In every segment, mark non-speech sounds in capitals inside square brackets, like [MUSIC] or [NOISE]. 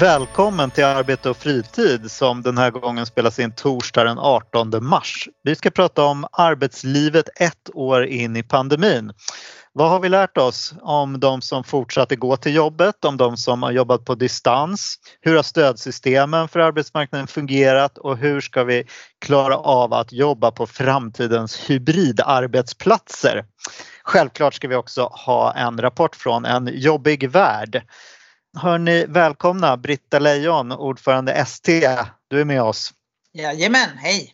Välkommen till Arbete och fritid som den här gången spelas in torsdag den 18 mars. Vi ska prata om arbetslivet ett år in i pandemin. Vad har vi lärt oss om de som fortsatte gå till jobbet, om de som har jobbat på distans? Hur har stödsystemen för arbetsmarknaden fungerat och hur ska vi klara av att jobba på framtidens hybridarbetsplatser? Självklart ska vi också ha en rapport från en jobbig värld. Hörni, välkomna Britta Lejon, ordförande ST. Du är med oss. Jajamän, hej!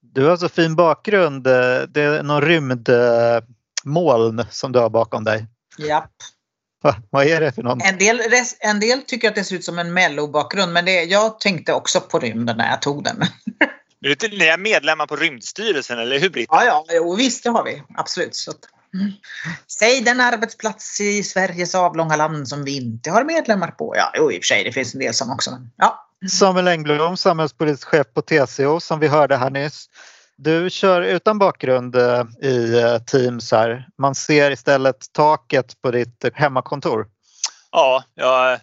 Du har så fin bakgrund. Det är någon rymdmoln som du har bakom dig. Japp. Va, vad är det för någon? En del, en del tycker att det ser ut som en mellobakgrund men det, jag tänkte också på rymden när jag tog den. Ni är medlemmar på Rymdstyrelsen, eller hur Britta? Ja, ja, jo, visst det har vi. Absolut. Så. [LAUGHS] Säg den arbetsplats i Sveriges avlånga land som vi inte har medlemmar på. Ja, jo, i och för sig, det finns en del som också. Men, ja. Samuel Engblom, samhällspolitisk chef på TCO som vi hörde här nyss. Du kör utan bakgrund eh, i eh, Teams här. Man ser istället taket på ditt hemmakontor. Ja, jag,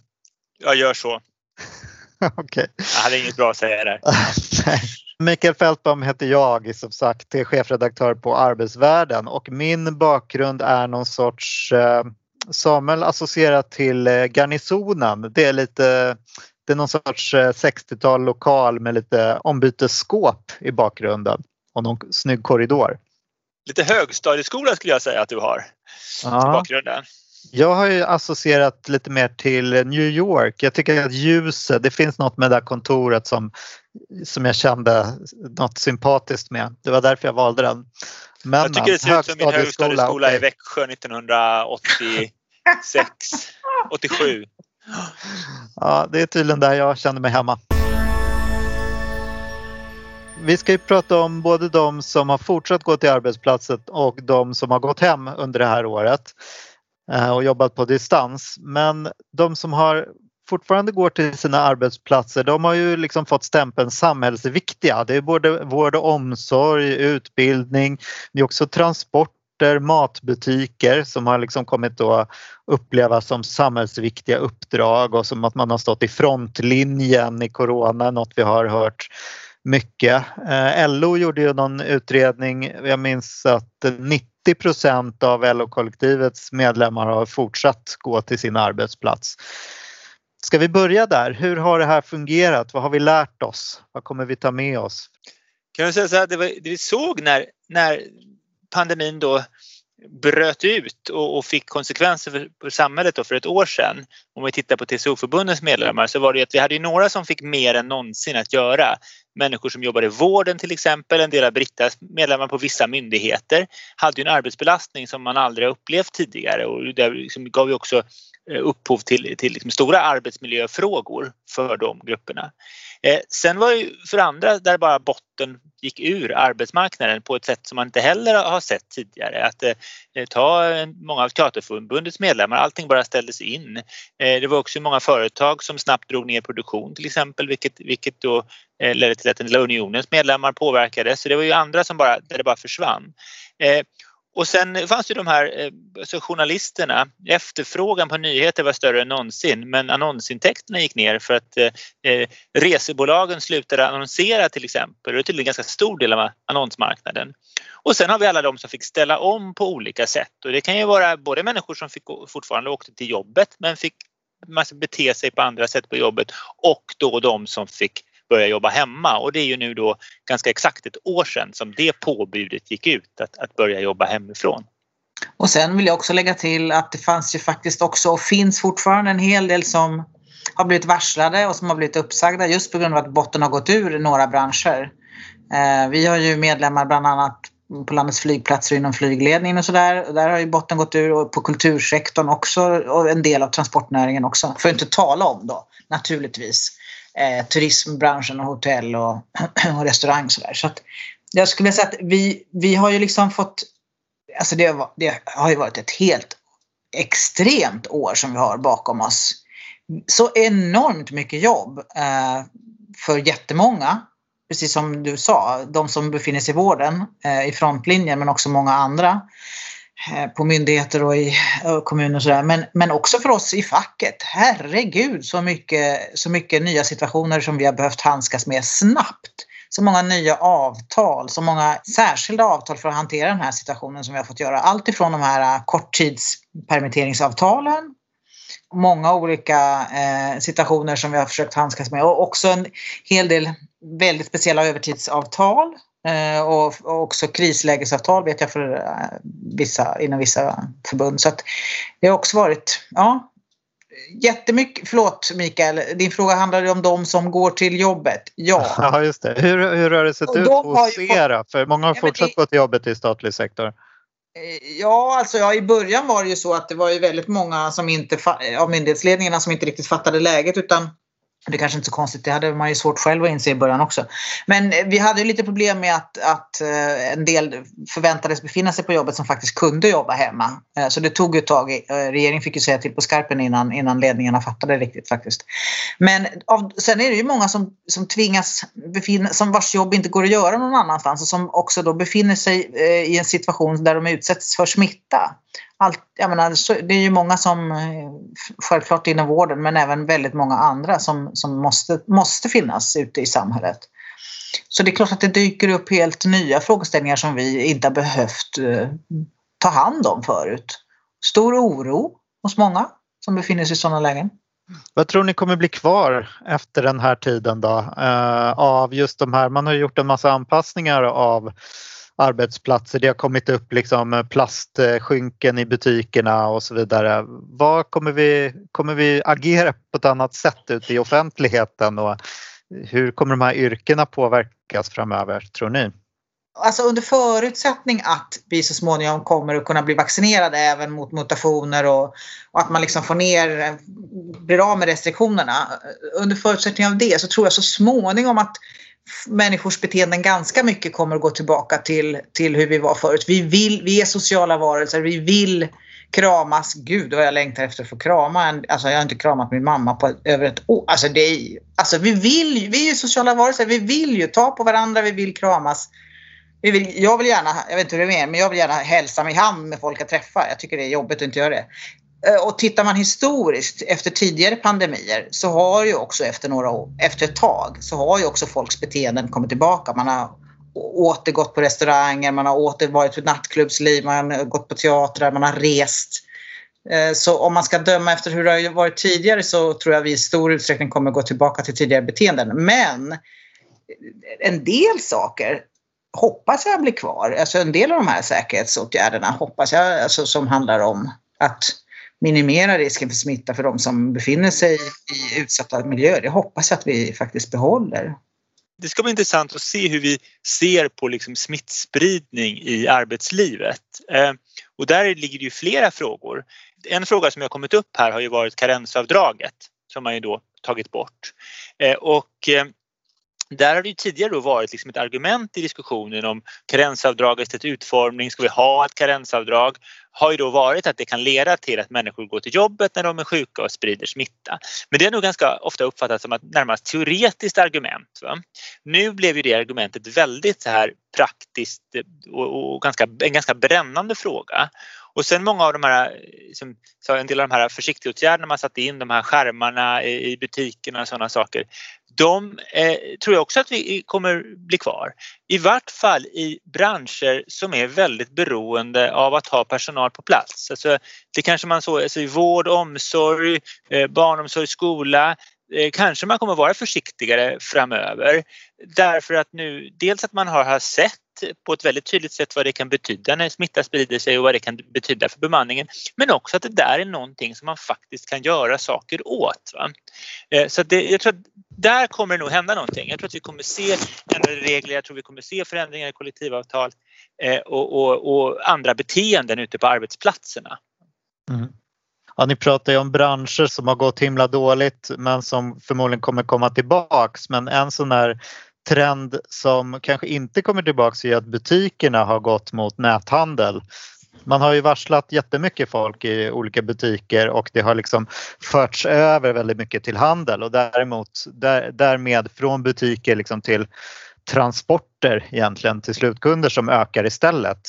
jag gör så. [LAUGHS] okay. Jag hade inget bra att säga där. [LAUGHS] Mikael Fältbaum heter jag, som sagt, är chefredaktör på Arbetsvärlden och min bakgrund är någon sorts eh, Samuel associerat till eh, Garnisonen. Det är lite det är någon sorts 60-tal lokal med lite ombytesskåp i bakgrunden och någon snygg korridor. Lite högstadieskola skulle jag säga att du har ja. i bakgrunden. Jag har ju associerat lite mer till New York. Jag tycker att ljuset, det finns något med det där kontoret som, som jag kände något sympatiskt med. Det var därför jag valde den. Men, jag tycker det ser ut som min högstadieskola okay. i Växjö 1986, [LAUGHS] 87. Ja, det är tydligen där jag känner mig hemma. Vi ska ju prata om både de som har fortsatt gå till arbetsplatsen och de som har gått hem under det här året. Eh, och jobbat på distans. Men de som har fortfarande går till sina arbetsplatser de har ju liksom fått stämpeln samhällsviktiga. Det är både vård och omsorg, utbildning, det är också transporter, matbutiker som har liksom kommit att upplevas som samhällsviktiga uppdrag och som att man har stått i frontlinjen i corona, något vi har hört mycket. Eh, LO gjorde ju någon utredning, jag minns att 90 procent av LO-kollektivets medlemmar har fortsatt gå till sin arbetsplats. Ska vi börja där? Hur har det här fungerat? Vad har vi lärt oss? Vad kommer vi ta med oss? Kan jag säga så här, det, var, det vi såg när, när pandemin då bröt ut och, och fick konsekvenser för, för samhället då för ett år sedan. Om vi tittar på TCO-förbundens medlemmar så var det att vi hade några som fick mer än någonsin att göra. Människor som jobbar i vården till exempel, en del av Brittas medlemmar på vissa myndigheter hade ju en arbetsbelastning som man aldrig upplevt tidigare och det liksom gav ju också eh, upphov till, till liksom stora arbetsmiljöfrågor för de grupperna. Eh, sen var det för andra där bara botten gick ur arbetsmarknaden på ett sätt som man inte heller har sett tidigare. Att eh, ta eh, många av Teaterförbundets medlemmar, allting bara ställdes in. Eh, det var också många företag som snabbt drog ner produktion till exempel vilket, vilket då eh, ledde till att den unionens medlemmar påverkades. Så det var ju andra som bara, där det bara försvann. Eh, och sen fanns ju de här eh, alltså journalisterna. Efterfrågan på nyheter var större än någonsin men annonsintäkterna gick ner för att eh, eh resebolagen slutade annonsera till exempel. Det är tydligen en ganska stor del av annonsmarknaden. Och sen har vi alla de som fick ställa om på olika sätt och det kan ju vara både människor som fick fortfarande åkte till jobbet men fick bete sig på andra sätt på jobbet och då de som fick börja jobba hemma och det är ju nu då ganska exakt ett år sedan som det påbudet gick ut att, att börja jobba hemifrån. Och sen vill jag också lägga till att det fanns ju faktiskt också och finns fortfarande en hel del som har blivit varslade och som har blivit uppsagda just på grund av att botten har gått ur några branscher. Eh, vi har ju medlemmar bland annat på landets flygplatser inom flygledningen och sådär. Där har ju botten gått ur och på kultursektorn också och en del av transportnäringen också. För att inte tala om då naturligtvis eh, turismbranschen och hotell och, [CLEARS THROAT] och restaurang. Så, där. så att jag skulle vilja säga att vi, vi har ju liksom fått, alltså det, det har ju varit ett helt extremt år som vi har bakom oss. Så enormt mycket jobb eh, för jättemånga. Precis som du sa, de som befinner sig i vården eh, i frontlinjen men också många andra eh, Eh, på myndigheter och i eh, kommuner och sådär. Men, men också för oss i facket. Herregud så mycket, så mycket nya situationer som vi har behövt handskas med snabbt så många nya avtal, så många särskilda avtal för att hantera den här situationen som vi har fått göra. Allt ifrån de här eh, korttidspermitteringsavtalen, många olika eh, situationer som vi har försökt handskas med och också en hel del väldigt speciella övertidsavtal och, och, också krislägesavtal vet jag för eh, vissa, inom vissa förbund. Så att det har också varit, ja, jättemycket, förlåt Mikael, din fråga handlade om de som går till jobbet. Ja, [LAUGHS] ja just det. Hur, hur har det sett ut hos er? För många har ja, fortsatt det... gå till jobbet i statlig sektor. Eh, ja, alltså ja, i början var det ju så att det var ju väldigt många som inte, av myndighetsledningarna som inte riktigt fattade läget utan det är kanske inte är så konstigt, det hade man ju svårt själv att inse i början också. Men eh, vi hade lite problem med att, att eh, en del förväntades befinna sig på jobbet som faktiskt kunde jobba hemma. Eh, så det tog ett tag. Regeringen fick ju säga till på skarpen innan, innan ledningarna fattade riktigt faktiskt. Men av, sen är det ju många som, som tvingas befinna som vars jobb inte går att göra någon annanstans och som också då befinner sig i en situation där de utsätts för smitta allt, jag menar, det är ju många som, eh, självklart inom vården, men även väldigt många andra som, som måste, måste finnas ute i samhället. Så det är klart att det dyker upp helt nya frågeställningar som vi inte har behövt eh, ta hand om förut. Stor oro hos många som befinner sig i sådana lägen. Vad tror ni kommer bli kvar efter den här tiden då? Eh, av just de här, man har gjort en massa anpassningar av arbetsplatser. Det har kommit upp liksom eh, plastskynken i butikerna och så vidare. Vad kommer vi, kommer vi agera på ett annat sätt ute i offentligheten och hur kommer de här yrkena påverkas framöver tror ni? Alltså under förutsättning att vi så småningom kommer att kunna bli vaccinerade även mot mutationer och, och, att man liksom får ner, eh, blir av med restriktionerna. Under förutsättning av det så tror jag så småningom att människors beteenden ganska mycket kommer att gå tillbaka till, till hur vi var förut. Vi, vill, vi är sociala varelser, vi vill kramas. Gud vad jag längtar efter att få krama. Alltså jag har inte kramat min mamma på över ett år. Alltså, det är, alltså vi vill vi är ju sociala varelser, vi vill ju ta på varandra, vi vill kramas. Vi vill, jag vill gärna, jag vet inte hur det är men jag vill gärna hälsa mig hand med folk jag träffar. Jag tycker det är jobbigt att inte göra det. Eh, och tittar man historiskt efter tidigare pandemier så har ju också efter några år, efter ett tag så har ju också folks beteenden kommit tillbaka. Man har återgått på restauranger, man har åter varit i nattklubbsliv, man har gått på teatrar, man har rest. Eh, så om man ska döma efter hur det har varit tidigare så tror jag vi i stor utsträckning kommer gå tillbaka till tidigare beteenden. Men en del saker hoppas jag blir kvar. Alltså en del av de här säkerhetsåtgärderna hoppas jag alltså, som handlar om att minimera risken för smitta för de som befinner sig i utsatta miljöer. Det hoppas jag att vi faktiskt behåller. Det ska bli intressant att se hur vi ser på liksom smittspridning i arbetslivet. Eh, och där ligger det ju flera frågor. En fråga som har kommit upp här har ju varit karensavdraget som man ju då tagit bort. Eh, och eh, där har det tidigare då varit liksom ett argument i diskussionen om karensavdragets utformning. Ska vi ha ett karensavdrag? Har ju då varit att det kan leda till att människor går till jobbet när de är sjuka och sprider smitta. Men det är nog ganska ofta uppfattat som ett närmast teoretiskt argument. Va? Nu blev ju det argumentet väldigt så här praktiskt och, och ganska, en ganska brännande fråga. Och sen många av de här, liksom, en del av de här försiktighetsåtgärderna man satte in, de här skärmarna i butikerna och sådana saker. De eh, tror jag också att vi kommer bli kvar. I vart fall i branscher som är väldigt beroende av att ha personal på plats. Alltså, det kanske man så, alltså i vård, omsorg, eh, barnomsorg, skola Eh, kanske man kommer vara försiktigare framöver. Därför att nu dels att man har sett på ett väldigt tydligt sätt vad det kan betyda när smitta sprider sig och vad det kan betyda för bemanningen. Men också att det där är någonting som man faktiskt kan göra saker åt. Va? Eh, så det, jag tror att där kommer det nog hända någonting. Jag tror att vi kommer se ändrade regler, jag tror vi kommer se förändringar i kollektivavtal eh, och, och, och andra beteenden ute på arbetsplatserna. Mm. Ja, ni pratar ju om branscher som har gått himla dåligt men som förmodligen kommer komma tillbaks. Men en sån där trend som kanske inte kommer tillbaks är att butikerna har gått mot näthandel. Man har ju varslat jättemycket folk i olika butiker och det har liksom förts över väldigt mycket till handel och däremot där, därmed från butiker liksom till transporter egentligen till slutkunder som ökar istället.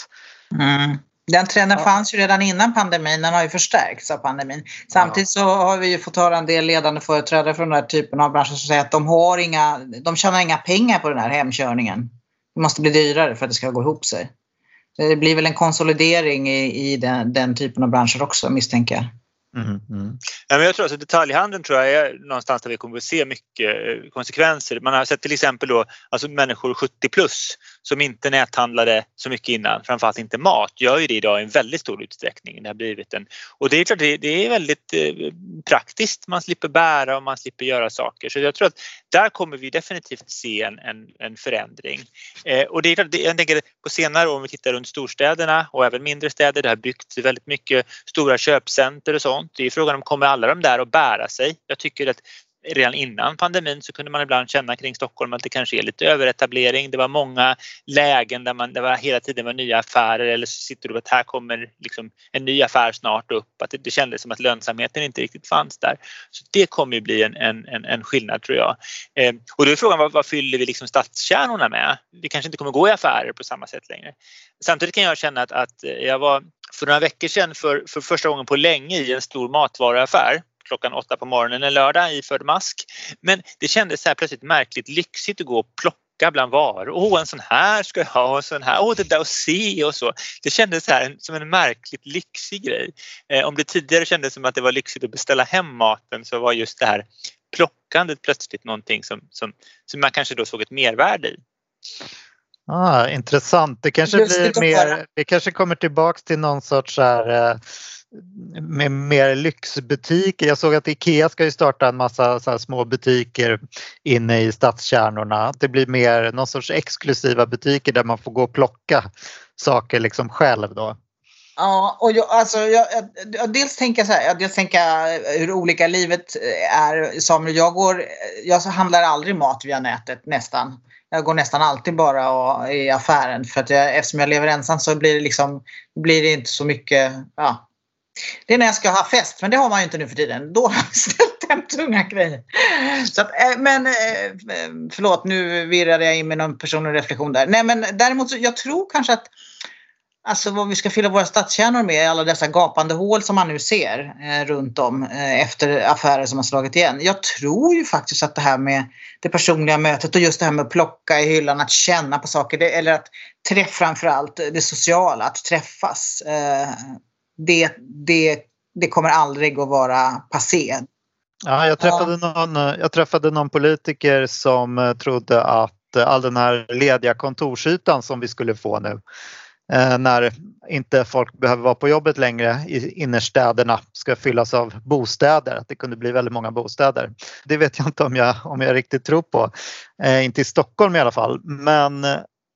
Mm. Den trenden ja. fanns ju redan innan pandemin, den har ju förstärkts av pandemin. Samtidigt så har vi ju fått höra en del ledande företrädare från den här typen av branscher som säger att de, har inga, de tjänar inga pengar på den här hemkörningen. Det måste bli dyrare för att det ska gå ihop sig. Det blir väl en konsolidering i, i den, den typen av branscher också misstänker jag. Mm, mm. Ja, men jag tror att alltså, detaljhandeln tror jag är någonstans där vi kommer att se mycket eh, konsekvenser. Man har sett till exempel då, alltså människor 70 plus som inte näthandlade så mycket innan, framförallt inte mat, gör ju det idag i en väldigt stor utsträckning. Det har blivit en, och det är klart, det, det är väldigt eh, praktiskt. Man slipper bära och man slipper göra saker. Så jag tror att där kommer vi definitivt se en, en, en förändring. Eh, och det är klart, jag tänker på senare år om vi tittar runt storstäderna och även mindre städer, det har byggts väldigt mycket stora köpcenter och sånt. Det är frågan om kommer alla de där att bära sig? Jag tycker att redan innan pandemin så kunde man ibland känna kring Stockholm att det kanske är lite överetablering. Det var många lägen där man, det var hela tiden var nya affärer eller så sitter du att här kommer liksom en ny affär snart upp. Att det, det kändes som att lönsamheten inte riktigt fanns där. Så det kommer ju bli en, en, en skillnad tror jag. Eh, och då är frågan vad, vad fyller vi liksom stadskärnorna med? Vi kanske inte kommer gå i affärer på samma sätt längre. Samtidigt kan jag känna att, att jag var för några veckor sedan för, för första gången på länge i en stor matvaruaffär klockan åtta på morgonen en lördag iförd mask. Men det kändes så här plötsligt märkligt lyxigt att gå och plocka bland varor. Åh, en sån här ska jag ha och en sån här. Åh, det där att se och så. Det kändes så här som en märkligt lyxig grej. Eh, om det tidigare kändes som att det var lyxigt att beställa hem maten så var just det här plockandet plötsligt någonting som, som, som man kanske då såg ett mervärde i. Ah, intressant. Det kanske, blir mer, det kanske kommer tillbaks till någon sorts här, eh, med mer lyxbutiker. Jag såg att Ikea ska ju starta en massa så små butiker inne i stadskärnorna. Det blir mer någon sorts exklusiva butiker där man får gå och plocka saker liksom själv då. Ja, och jag, alltså, jag, jag, dels tänker så här, dels tänker hur olika livet är. Samuel, jag, går, jag handlar aldrig mat via nätet nästan. Jag går nästan alltid bara i affären för att jag, eftersom jag lever ensam så blir det liksom blir det inte så mycket. Ja, det är när jag ska ha fest, men det har man ju inte nu för tiden. Då har jag ställt hem tunga grejer. Så att, eh, men eh, förlåt, nu virrade jag in med någon personlig reflektion där. Nej, men däremot så jag tror kanske att Alltså vad vi ska fylla våra stadskärnor med, alla dessa gapande hål som man nu ser eh, runt om eh, efter affärer som har slagit igen. Jag tror ju faktiskt att det här med det personliga mötet och just det här med att plocka i hyllan, att känna på saker, det, eller att träffa framförallt det sociala, att träffas. Eh, det, det, det kommer aldrig att vara passé. Ja, jag, träffade någon, jag träffade någon politiker som eh, trodde att eh, all den här lediga kontorsytan som vi skulle få nu Eh, när inte folk behöver vara på jobbet längre i innerstäderna ska fyllas av bostäder, att det kunde bli väldigt många bostäder. Det vet jag inte om jag, om jag riktigt tror på. Eh, inte i Stockholm i alla fall, men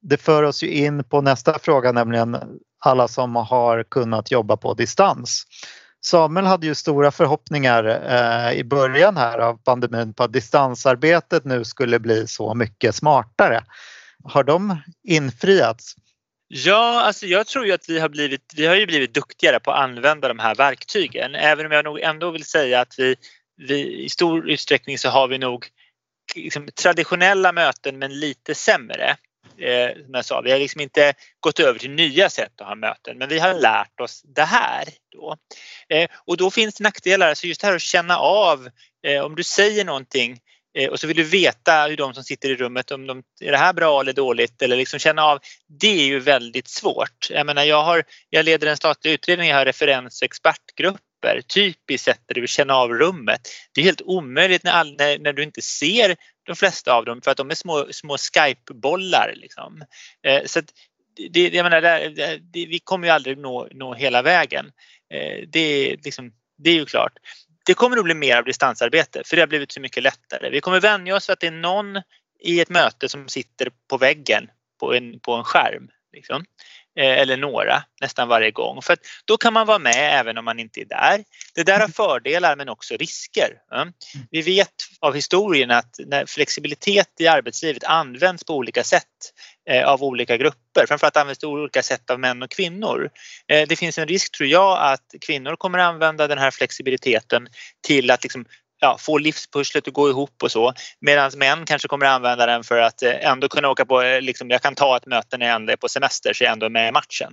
det för oss ju in på nästa fråga, nämligen alla som har kunnat jobba på distans. Samuel hade ju stora förhoppningar eh, i början här av pandemin på att distansarbetet nu skulle bli så mycket smartare. Har de infriats? Ja, alltså jag tror ju att vi har blivit, vi har ju blivit duktigare på att använda de här verktygen. Även om jag nog ändå vill säga att vi, vi i stor utsträckning så har vi nog liksom, traditionella möten men lite sämre eh, som jag sa, vi har liksom inte gått över till nya sätt att ha möten men vi har lärt oss det här. Då. Eh, och då finns det nackdelar, så just det här att känna av eh, om du säger någonting eh, Eh, och så vill du veta hur de som sitter i rummet, om de, är det här bra eller dåligt eller liksom känna av. Det är ju väldigt svårt. Jag menar jag, har, jag leder en statlig utredning, jag har referens och expertgrupper. typiskt sett där du vill känna av rummet. Det är helt omöjligt när, all, när, när, du inte ser de flesta av dem för att de är små, små Skype-bollar. Liksom. Eh, så det, jag menar, det, det, vi kommer ju aldrig nå, nå hela vägen. Eh, det, liksom, det är ju klart. Det kommer att bli mer av distansarbete för det har blivit så mycket lättare. Vi kommer vänja oss vid att det är någon i ett möte som sitter på väggen på en, på en skärm. Liksom eller några nästan varje gång. För då kan man vara med även om man inte är där. Det där har fördelar men också risker. Vi vet av historien att när flexibilitet i arbetslivet används på olika sätt av olika grupper, framförallt används det olika sätt av män och kvinnor. Det finns en risk tror jag att kvinnor kommer använda den här flexibiliteten till att liksom ja, få livspusslet att gå ihop och så. Medan män kanske kommer använda den för att eh, ändå kunna åka på, eh, liksom, jag kan ta ett möte när jag ändå är på semester så jag ändå är med i matchen.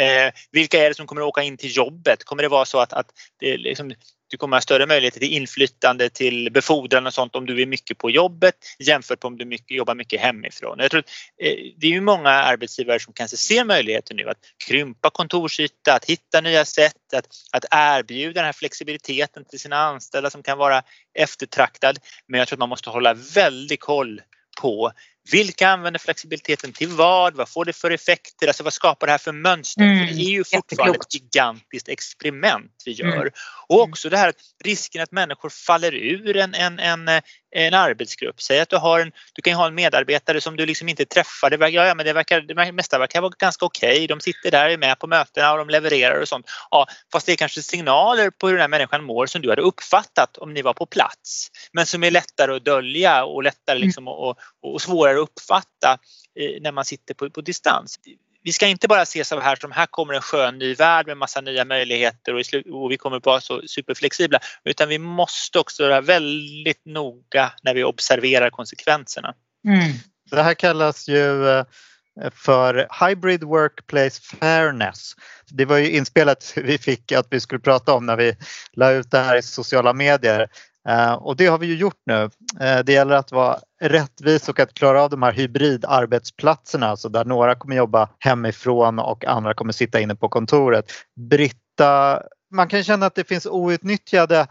Eh, vilka är det som kommer åka in till jobbet? Kommer det vara så att, att det, liksom, du kommer ha större möjligheter till inflytande till befordran och sånt om du är mycket på jobbet jämfört med om du mycket, jobbar mycket hemifrån. Jag tror att, eh, det är ju många arbetsgivare som kanske ser möjligheter nu att krympa kontorsyta, att hitta nya sätt, att, att erbjuda den här flexibiliteten till sina anställda som kan vara eftertraktad. Men jag tror att man måste hålla väldigt koll på vilka använder flexibiliteten till vad? Vad får det för effekter? Alltså vad skapar det här för mönster? Mm, för det är ju fortfarande ett gigantiskt experiment vi gör. Mm. Och också det här risken att människor faller ur en, en, en, en arbetsgrupp. Säg att du har en, du kan ha en medarbetare som du liksom inte träffar. Det, verkar, ja, men det, verkar, det mesta verkar vara ganska okej. Okay. De sitter där, är med på mötena och de levererar och sånt. Ja, fast det är kanske signaler på hur den här människan mår som du hade uppfattat om ni var på plats. Men som är lättare att dölja och lättare mm. liksom och, och, och svårare att uppfatta eh, när man sitter på, på distans vi ska inte bara se så här som här kommer en skön ny värld med massa nya möjligheter och, vi kommer vara så superflexibla utan vi måste också vara väldigt noga när vi observerar konsekvenserna. Mm. Det här kallas ju eh, för Hybrid Workplace Fairness. Det var ju inspelat [LAUGHS] vi fick att vi skulle prata om när vi la ut det här i sociala medier. Eh, och det har vi ju gjort nu. Eh, det gäller att vara rättvis och att klara av de här hybridarbetsplatserna, alltså där några kommer jobba hemifrån och andra kommer sitta inne på kontoret. Britta, man kan känna att det finns outnyttjade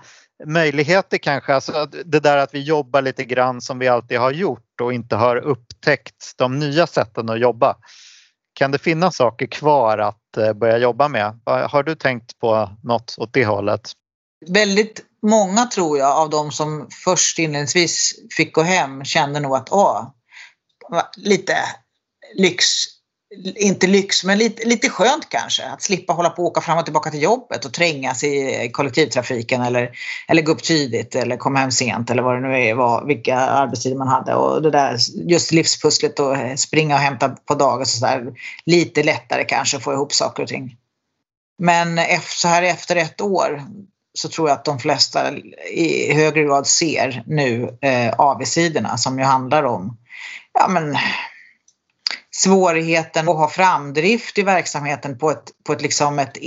möjligheter kanske, alltså det där att vi jobbar lite grann som vi alltid har gjort och inte har upptäckt de nya sätten att jobba. Kan det finnas saker kvar att eh, börja jobba med? Har du tänkt på något åt det hållet? Väldigt många tror jag av de som först inledningsvis fick gå hem kände nog att åh, lite lyx, inte lyx, men lite, lite skönt kanske att slippa hålla på och åka fram och tillbaka till jobbet och trängas i kollektivtrafiken eller, eller gå upp tidigt eller komma hem sent eller vad det nu är, vad, vilka arbetstider man hade och det där just livspusslet och eh, springa och hämta på dagis och sådär lite lättare kanske att få ihop saker och ting. Men så här efter ett år så tror jag att de flesta i högre grad ser nu eh, avigsidorna som ju handlar om ja, men, svårigheten att ha framdrift i verksamheten på ett, på ett, liksom ett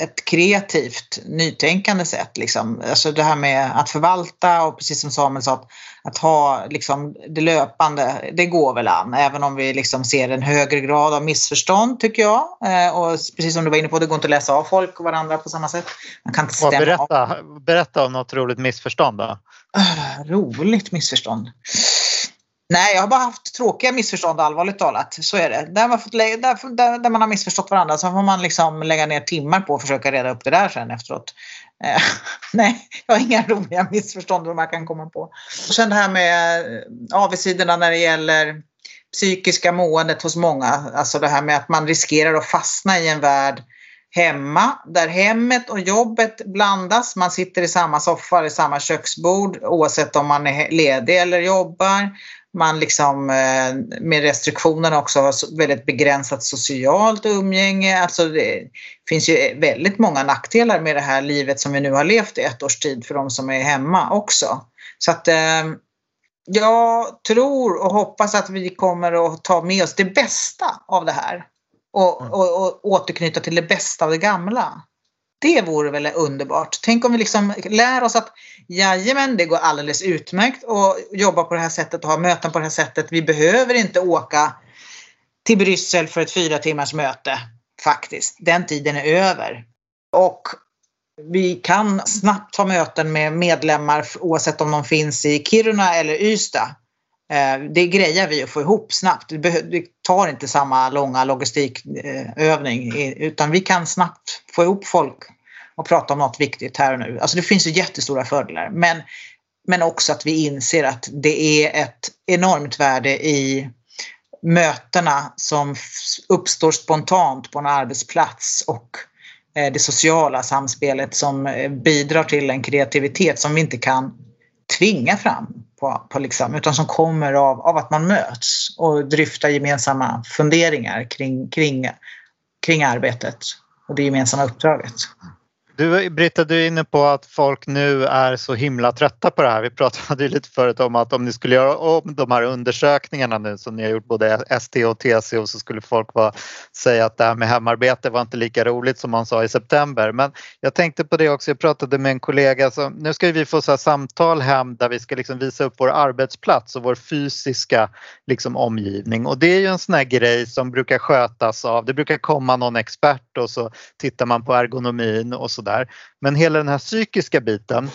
ett kreativt nytänkande sätt. Liksom. Alltså det här med att förvalta och precis som Samuel sa, att, att ha liksom det löpande, det går väl an. Även om vi liksom ser en högre grad av missförstånd tycker jag. Eh, och precis som du var inne på, det går inte att läsa av folk och varandra på samma sätt. Man kan inte stämma berätta, berätta om något roligt missförstånd då. Uh, roligt missförstånd. Nej, jag har bara haft tråkiga missförstånd allvarligt talat. Så är det. Där man, fått, där, där, där man har missförstått varandra så får man liksom lägga ner timmar på att försöka reda upp det där sen efteråt. Eh, [LAUGHS] nej, jag har inga [LAUGHS] roliga missförstånd som man kan komma på. Och sen det här med eh, avigsidorna när det gäller psykiska måendet hos många. Alltså det här med att man riskerar att fastna i en värld hemma där hemmet och jobbet blandas. Man sitter i samma soffa, i samma köksbord oavsett om man är ledig eller jobbar man liksom eh, med restriktionerna också har väldigt begränsat socialt umgänge. Alltså det finns ju väldigt många nackdelar med det här livet som vi nu har levt i ett års tid för de som är hemma också. Så att eh, jag tror och hoppas att vi kommer att ta med oss det bästa av det här och, och, och återknyta till det bästa av det gamla. Det vore väl underbart. Tänk om vi liksom lär oss att jajamän, det går alldeles utmärkt att jobba på det här sättet och ha möten på det här sättet. Vi behöver inte åka till Bryssel för ett fyra timmars möte faktiskt. Den tiden är över. Och vi kan snabbt ha möten med medlemmar oavsett om de finns i Kiruna eller Ystad. Eh, det grejer vi att få ihop snabbt. Det tar inte samma långa logistikövning eh, utan vi kan snabbt få ihop folk och prata om något viktigt här och nu. Alltså det finns ju jättestora fördelar men, men också att vi inser att det är ett enormt värde i mötena som uppstår spontant på en arbetsplats och eh, det sociala samspelet som bidrar till en kreativitet som vi inte kan tvinga fram på, på liksom, utan som kommer av, av att man möts och dryftar gemensamma funderingar kring, kring, kring arbetet och det gemensamma uppdraget. Du, Britta, du är inne på att folk nu är så himla trötta på det här. Vi pratade ju lite förut om att om ni skulle göra om de här undersökningarna nu som ni har gjort både ST och TCO så skulle folk vara, säga att det här med hemarbete var inte lika roligt som man sa i september. Men jag tänkte på det också, jag pratade med en kollega, så nu ska vi få så samtal hem där vi ska liksom visa upp vår arbetsplats och vår fysiska liksom omgivning och det är ju en sån här grej som brukar skötas av, det brukar komma någon expert och så tittar man på ergonomin och så där. Men hela den här psykiska biten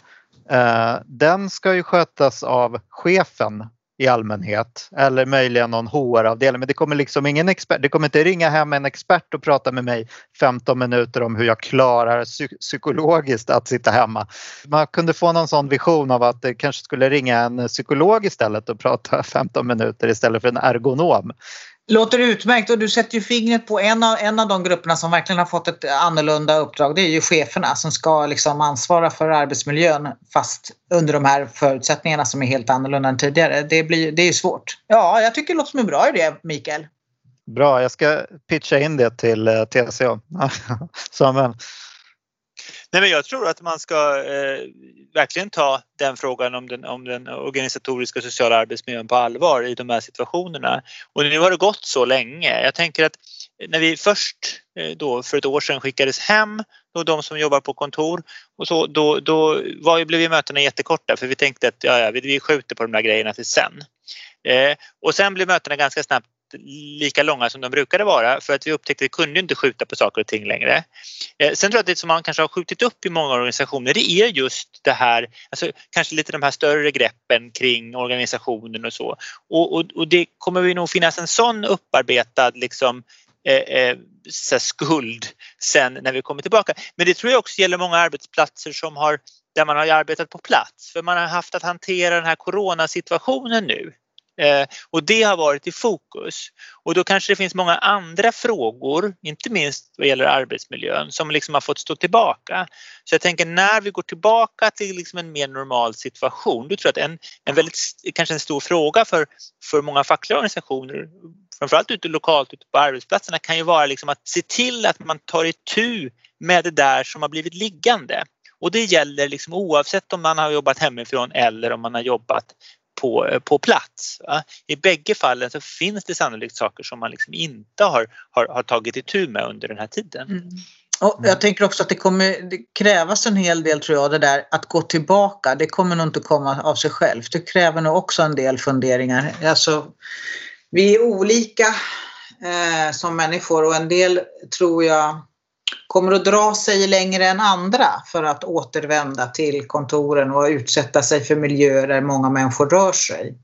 eh, den ska ju skötas av chefen i allmänhet eller möjligen någon HR-avdelning. Men det kommer liksom ingen expert, det kommer inte ringa hem en expert och prata med mig 15 minuter om hur jag klarar psykologiskt att sitta hemma. Man kunde få någon sån vision av att det kanske skulle ringa en psykolog istället och prata 15 minuter istället för en ergonom. Låter utmärkt och du sätter ju fingret på en av, en av de grupperna som verkligen har fått ett annorlunda uppdrag. Det är ju cheferna som ska liksom ansvara för arbetsmiljön fast under de här förutsättningarna som är helt annorlunda än tidigare. Det, blir, det är ju svårt. Ja, jag tycker det låter som en bra idé, Mikael. Bra, jag ska pitcha in det till eh, TCO. [LAUGHS] Samuel. Nej, men jag tror att man ska eh, verkligen ta den frågan om den, om den organisatoriska och sociala arbetsmiljön på allvar i de här situationerna. Och nu har det gått så länge. Jag tänker att när vi först eh, då för ett år sedan skickades hem, då de som jobbar på kontor och så, då, då var, blev ju mötena jättekorta för vi tänkte att ja, ja, vi, vi skjuter på de där grejerna till sen. Eh, och sen blev mötena ganska snabbt lika långa som de brukade vara för att vi upptäckte att vi kunde inte skjuta på saker och ting längre. Eh, sen tror jag att det som man kanske har skjutit upp i många organisationer det är just det här, alltså kanske lite de här större greppen kring organisationen och så. Och, och, och det kommer vi nog finnas en sån upparbetad liksom eh, eh, skuld sen när vi kommer tillbaka. Men det tror jag också gäller många arbetsplatser som har där man har arbetat på plats för man har haft att hantera den här coronasituationen nu. Eh, och det har varit i fokus. Och då kanske det finns många andra frågor, inte minst vad gäller arbetsmiljön, som liksom har fått stå tillbaka. Så jag tänker när vi går tillbaka till liksom en mer normal situation, då tror jag att en, en väldigt, kanske en stor fråga för, för många fackliga organisationer, framförallt ute lokalt ute på arbetsplatserna, kan ju vara liksom att se till att man tar itu med det där som har blivit liggande. Och det gäller liksom oavsett om man har jobbat hemifrån eller om man har jobbat på, eh, på plats. Va? I bägge fallen så finns det sannolikt saker som man liksom inte har, har, har tagit itu med under den här tiden. Mm. Och jag tänker också att det kommer det krävas en hel del tror jag det där att gå tillbaka. Det kommer nog inte komma av sig självt. Det kräver nog också en del funderingar. Alltså, vi är olika eh, som människor och en del tror jag kommer att dra sig längre än andra för att återvända till kontoren och utsätta sig för miljöer där många människor rör sig.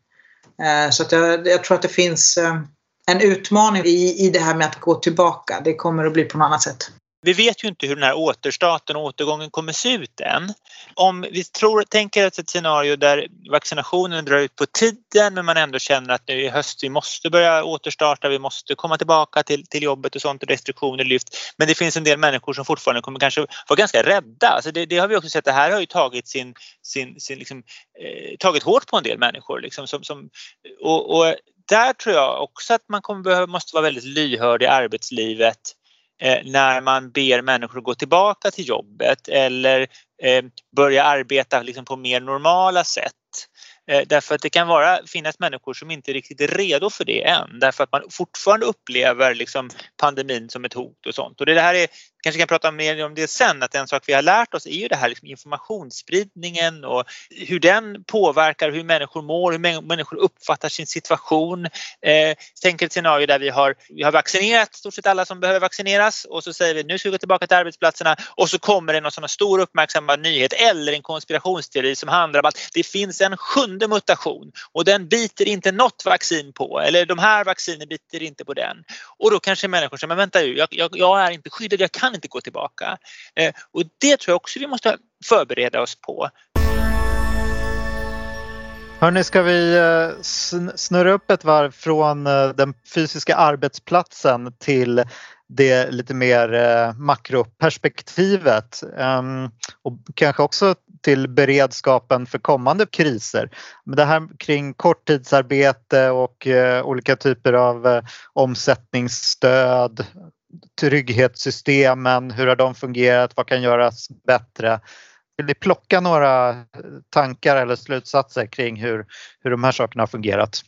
Eh, så att jag, jag tror att det finns eh, en utmaning i, i det här med att gå tillbaka. Det kommer att bli på något annat sätt. Vi vet ju inte hur den här återstarten och återgången kommer se ut än. Om vi tror, tänker oss ett scenario där vaccinationen drar ut på tiden men man ändå känner att nu i höst vi måste börja återstarta, vi måste komma tillbaka till, till jobbet och sånt och restriktioner lyft. Men det finns en del människor som fortfarande kommer kanske vara ganska rädda. Alltså det, det har vi också sett, det här har ju tagit sin, sin, sin liksom, eh, tagit hårt på en del människor. Liksom, som, som, och, och där tror jag också att man kommer behöva, måste vara väldigt lyhörd i arbetslivet Eh, när man ber människor gå tillbaka till jobbet eller eh, börja arbeta liksom på mer normala sätt. Eh, därför att det kan vara, finnas människor som inte är riktigt är redo för det än därför att man fortfarande upplever liksom pandemin som ett hot och sånt. Och det här är kanske kan prata mer om det sen, att en sak vi har lärt oss är ju det här liksom informationsspridningen och hur den påverkar hur människor mår, hur människor uppfattar sin situation. Eh, tänk ett scenario där vi har, vi har vaccinerat stort sett alla som behöver vaccineras och så säger vi nu ska vi gå tillbaka till arbetsplatserna och så kommer det någon sån stor uppmärksammad nyhet eller en konspirationsteori som handlar om att det finns en sjunde mutation och den biter inte något vaccin på eller de här vaccinen biter inte på den. Och då kanske människor säger men vänta jag, jag, jag är inte skyddad, jag kan kan inte gå tillbaka. Eh, och det tror jag också vi måste förbereda oss på. Hörni, ska vi eh, snurra upp ett varv från eh, den fysiska arbetsplatsen till det lite mer makroperspektivet ehm, och kanske också till beredskapen för kommande kriser. Men det här kring korttidsarbete och olika typer av omsättningsstöd, trygghetssystemen, hur har de fungerat, vad kan göras bättre? Vill ni plocka några tankar eller slutsatser kring hur, hur de här sakerna har fungerat?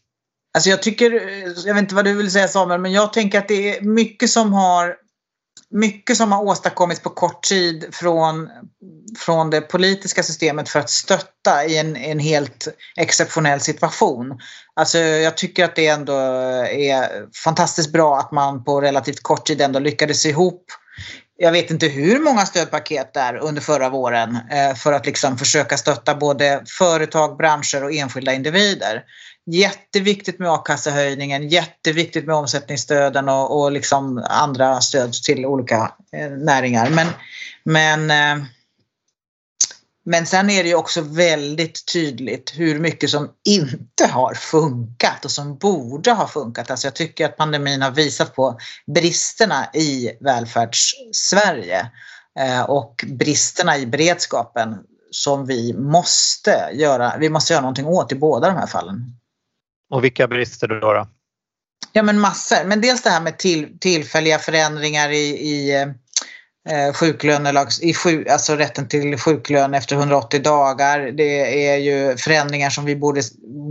Alltså jag tycker, jag vet inte vad du vill säga Samuel, men jag tänker att det är mycket som har mycket som har åstadkommits på kort tid från, från det politiska systemet för att stötta i en, en helt exceptionell situation. Alltså jag tycker att det ändå är fantastiskt bra att man på relativt kort tid ändå lyckades ihop jag vet inte hur många stödpaket där under förra våren eh, för att liksom försöka stötta både företag, branscher och enskilda individer. Jätteviktigt med a-kassehöjningen, jätteviktigt med omsättningsstöden och, och liksom andra stöd till olika eh, näringar. Men, men eh, men sen är det ju också väldigt tydligt hur mycket som inte har funkat och som borde ha funkat. Alltså jag tycker att pandemin har visat på bristerna i Välfärdssverige eh, och bristerna i beredskapen som vi måste göra. Vi måste göra någonting åt i båda de här fallen. Och vilka brister då? då? Ja men massor. Men dels det här med till, tillfälliga förändringar i, i eh, sjuklönelags, i sjuk, alltså rätten till sjuklön efter 180 dagar. Det är ju förändringar som vi borde,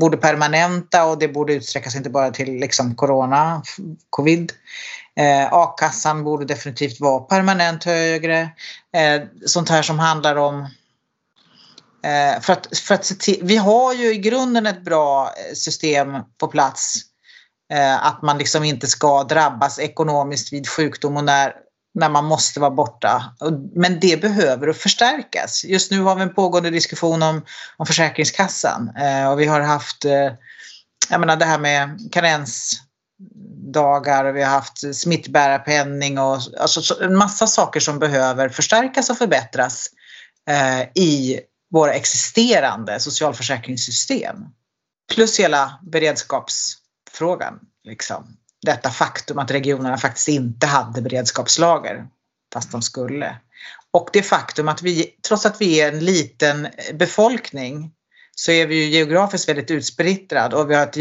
borde permanenta och det borde utsträckas inte bara till liksom corona, covid. Eh, A-kassan borde definitivt vara permanent högre. Eh, sånt här som handlar om Eh, för att, för att se till, vi har ju i grunden ett bra eh, system på plats. Eh, att man liksom inte ska drabbas ekonomiskt vid sjukdom och när när man måste vara borta. Men det behöver förstärkas. Just nu har vi en pågående diskussion om, om Försäkringskassan eh, och vi har haft eh, jag menar det här med karensdagar och vi har haft smittbärarpenning och alltså, en massa saker som behöver förstärkas och förbättras eh, i våra existerande socialförsäkringssystem. Plus hela beredskapsfrågan. Liksom detta faktum att regionerna faktiskt inte hade beredskapslager fast de skulle. Och det faktum att vi, trots att vi är en liten befolkning så är vi ju geografiskt väldigt utsplittrad och vi har ett,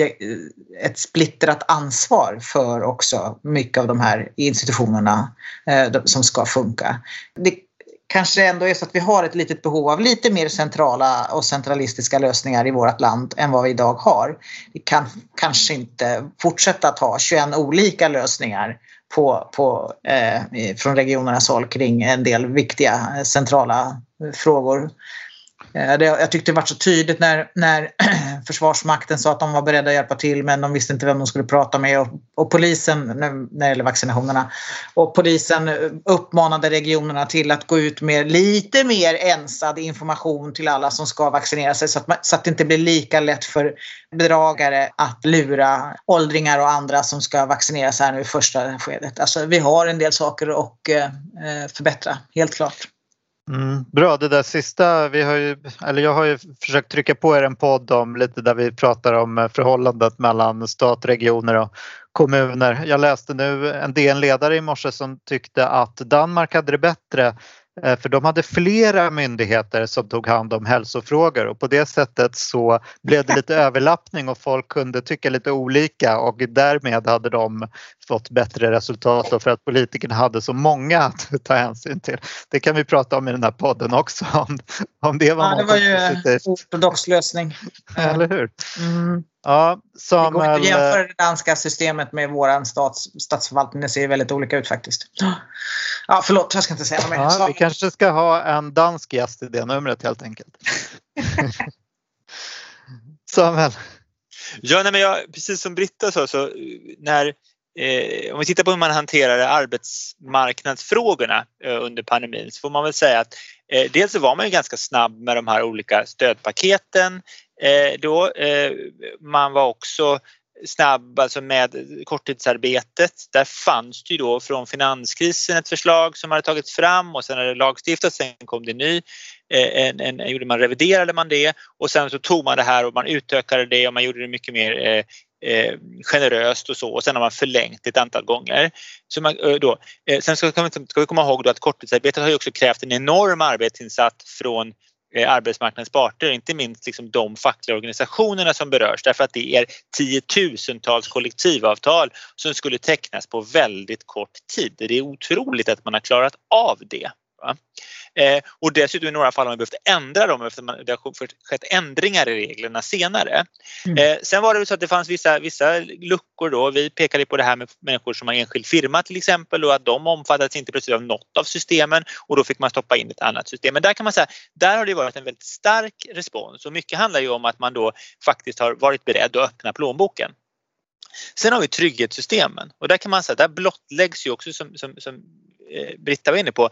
ett splittrat ansvar för också mycket av de här institutionerna eh, som ska funka. Det kanske ändå är så att vi har ett litet behov av lite mer centrala och centralistiska lösningar i vårt land än vad vi idag har. Vi kan kanske inte fortsätta att ha 21 olika lösningar på, på, eh, från regionernas håll kring en del viktiga eh, centrala frågor. Eh, jag tyckte det var så tydligt när, när [CLEARS THROAT] Försvarsmakten sa att de var beredda att hjälpa till men de visste inte vem de skulle prata med och, och polisen när det gäller vaccinationerna. Och polisen uppmanade regionerna till att gå ut med lite mer ensad information till alla som ska vaccinera sig så att, man, så att det inte blir lika lätt för bedragare att lura åldringar och andra som ska vaccineras här nu i första skedet. Alltså vi har en del saker att eh, eh förbättra, helt klart. Mm, bra, det där sista, vi har ju, eller jag har ju försökt trycka på er en podd om lite där vi pratar om eh, förhållandet mellan stat, regioner och kommuner. Jag läste nu en DN-ledare i morse som tyckte att Danmark hade det bättre för de hade flera myndigheter som tog hand om hälsofrågor och på det sättet så blev det lite [LAUGHS] överlappning och folk kunde tycka lite olika och därmed hade de fått bättre resultat för att politikerna hade så många att ta hänsyn till. Det kan vi prata om i den här podden också om, om det var ja, Det var ju en ortodox lösning. Eller hur? Mm. Ja, Samuel... Det går inte att jämföra det danska systemet med vår stats, statsförvaltning. Det ser väldigt olika ut faktiskt. Ja, förlåt, jag ska inte säga mer. Ja, vi kanske ska ha en dansk gäst i det numret helt enkelt. [LAUGHS] Samuel? Ja, nej, men jag, precis som Britta sa, så när, eh, om vi tittar på hur man hanterar arbetsmarknadsfrågorna eh, under pandemin så får man väl säga att eh, dels så var man ju ganska snabb med de här olika stödpaketen. Eh, då, eh, man var också snabb alltså med korttidsarbetet. Där fanns det ju då från finanskrisen ett förslag som hade tagits fram och sen hade det lagstiftats, sen kom det ny. En, en, en, gjorde man reviderade man det och sen så tog man det här och man utökade det och man gjorde det mycket mer eh, eh, generöst och så och sen har man förlängt ett antal gånger. Så man, eh, då, eh, sen ska, ska vi komma ihåg då att korttidsarbetet har ju också krävt en enorm arbetsinsats från Eh, arbetsmarknadens parter, inte minst liksom de fackliga organisationerna som berörs därför att det är tiotusentals kollektivavtal som skulle tecknas på väldigt kort tid. Det är otroligt att man har klarat av det. Eh, och dessutom i några fall har man behövt ändra dem eftersom det har skett ändringar i reglerna senare. Mm. Eh, sen var det så att det fanns vissa, vissa luckor då. Vi pekade på det här med människor som har enskild firma till exempel och att de omfattades inte plötsligt av något av systemen och då fick man stoppa in ett annat system. Men där kan man säga, där har det varit en väldigt stark respons och mycket handlar ju om att man då faktiskt har varit beredd att öppna plånboken. Sen har vi trygghetssystemen och där kan man säga, där blottläggs ju också som, som, som eh, Britta var inne på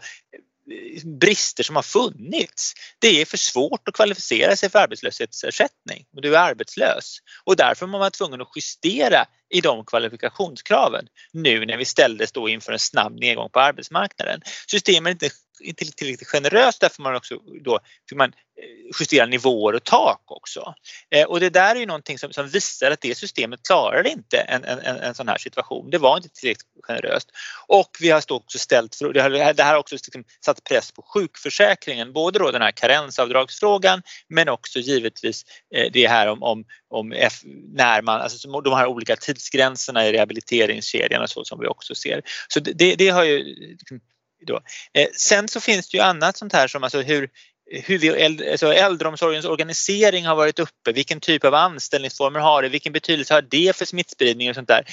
brister som har funnits. Det är för svårt att kvalificera sig för arbetslöshetsersättning du är arbetslös och därför var man tvungen att justera i de kvalifikationskraven nu när vi ställdes då inför en snabb nedgång på arbetsmarknaden. Systemet är inte inte tillräckligt generöst därför man också då fick man eh, justera nivåer och tak också. Eh, och det där är ju någonting som, som visar att det systemet klarar inte en, en, en sån här situation. Det var inte tillräckligt generöst. Och vi har också ställt, det här, det här har också liksom satt press på sjukförsäkringen, både då den här karensavdragsfrågan men också givetvis eh, det här om, om, om F, när man, alltså de här olika tidsgränserna i rehabiliteringskedjan och så som vi också ser. Så det, det har ju liksom, då. Eh, sen så finns det ju annat sånt här som alltså hur, hur vi, alltså äldreomsorgens organisering har varit uppe, vilken typ av anställningsformer har det, vilken betydelse har det för smittspridning och sånt där.